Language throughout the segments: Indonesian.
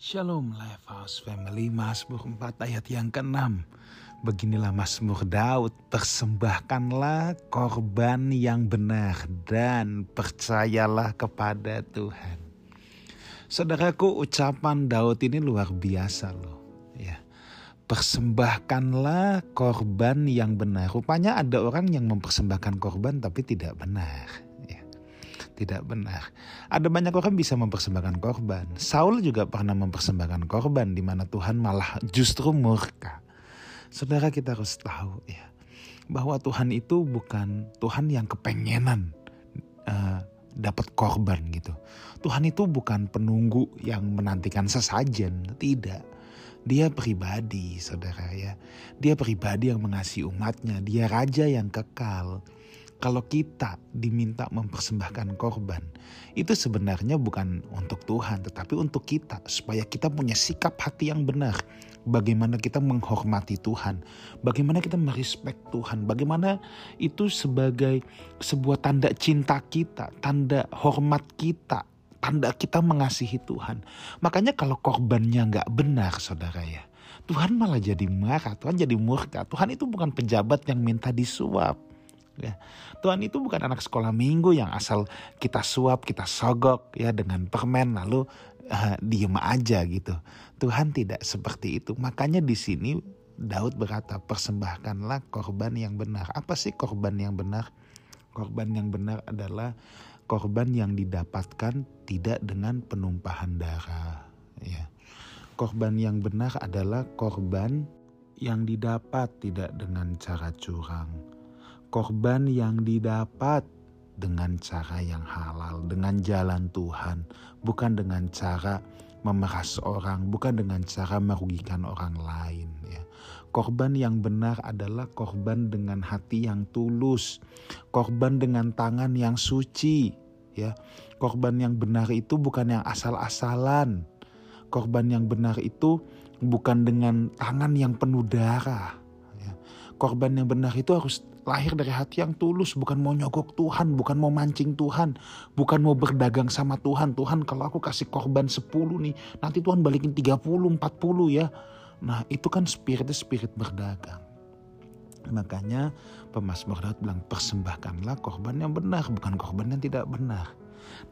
Shalom Lifehouse Family. Mazmur 4 ayat yang ke-6 Beginilah Mazmur Daud Persembahkanlah korban yang benar Dan percayalah kepada Tuhan. Saudaraku ucapan Daud ini luar biasa loh ya. Persembahkanlah korban yang benar. Rupanya ada orang yang mempersembahkan korban tapi tidak benar tidak benar. Ada banyak orang bisa mempersembahkan korban. Saul juga pernah mempersembahkan korban di mana Tuhan malah justru murka. Saudara kita harus tahu ya bahwa Tuhan itu bukan Tuhan yang kepengenan uh, dapat korban gitu. Tuhan itu bukan penunggu yang menantikan sesajen, tidak. Dia pribadi, saudara ya. Dia pribadi yang mengasihi umatnya. Dia raja yang kekal kalau kita diminta mempersembahkan korban, itu sebenarnya bukan untuk Tuhan, tetapi untuk kita, supaya kita punya sikap hati yang benar. Bagaimana kita menghormati Tuhan, bagaimana kita merespek Tuhan, bagaimana itu sebagai sebuah tanda cinta kita, tanda hormat kita, tanda kita mengasihi Tuhan. Makanya kalau korbannya nggak benar, saudara ya, Tuhan malah jadi marah, Tuhan jadi murka. Tuhan itu bukan pejabat yang minta disuap. Ya. Tuhan itu bukan anak sekolah minggu yang asal kita suap, kita sogok ya dengan permen lalu uh, diem aja gitu. Tuhan tidak seperti itu. Makanya di sini Daud berkata, persembahkanlah korban yang benar. Apa sih korban yang benar? Korban yang benar adalah korban yang didapatkan tidak dengan penumpahan darah. Ya. Korban yang benar adalah korban yang didapat tidak dengan cara curang korban yang didapat dengan cara yang halal, dengan jalan Tuhan, bukan dengan cara memeras orang, bukan dengan cara merugikan orang lain. Ya. Korban yang benar adalah korban dengan hati yang tulus, korban dengan tangan yang suci. Ya, korban yang benar itu bukan yang asal-asalan. Korban yang benar itu bukan dengan tangan yang penuh darah. Korban yang benar itu harus lahir dari hati yang tulus, bukan mau nyogok Tuhan, bukan mau mancing Tuhan, bukan mau berdagang sama Tuhan. Tuhan kalau aku kasih korban 10 nih, nanti Tuhan balikin 30, 40 ya. Nah itu kan spiritnya spirit berdagang. Makanya pemazmur Daud bilang persembahkanlah korban yang benar, bukan korban yang tidak benar.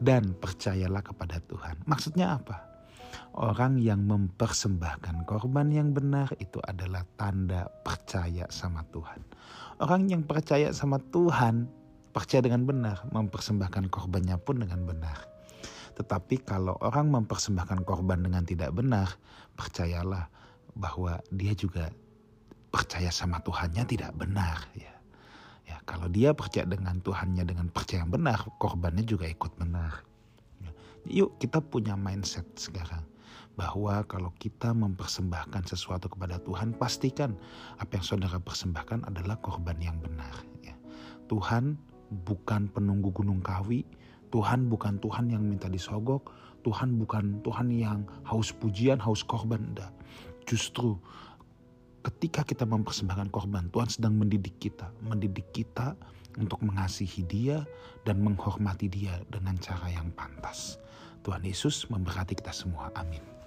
Dan percayalah kepada Tuhan. Maksudnya apa? Orang yang mempersembahkan korban yang benar itu adalah tanda percaya sama Tuhan. Orang yang percaya sama Tuhan, percaya dengan benar, mempersembahkan korbannya pun dengan benar. Tetapi kalau orang mempersembahkan korban dengan tidak benar, percayalah bahwa dia juga percaya sama Tuhannya tidak benar ya. Ya, kalau dia percaya dengan Tuhannya dengan percaya yang benar, korbannya juga ikut benar. Ya. Yuk kita punya mindset sekarang bahwa kalau kita mempersembahkan sesuatu kepada Tuhan, pastikan apa yang saudara persembahkan adalah korban yang benar. Ya. Tuhan bukan penunggu gunung kawi, Tuhan bukan Tuhan yang minta disogok, Tuhan bukan Tuhan yang haus pujian, haus korban. Enggak. Justru ketika kita mempersembahkan korban, Tuhan sedang mendidik kita, mendidik kita untuk mengasihi Dia dan menghormati Dia dengan cara yang pantas. Tuhan Yesus memberkati kita semua. Amin.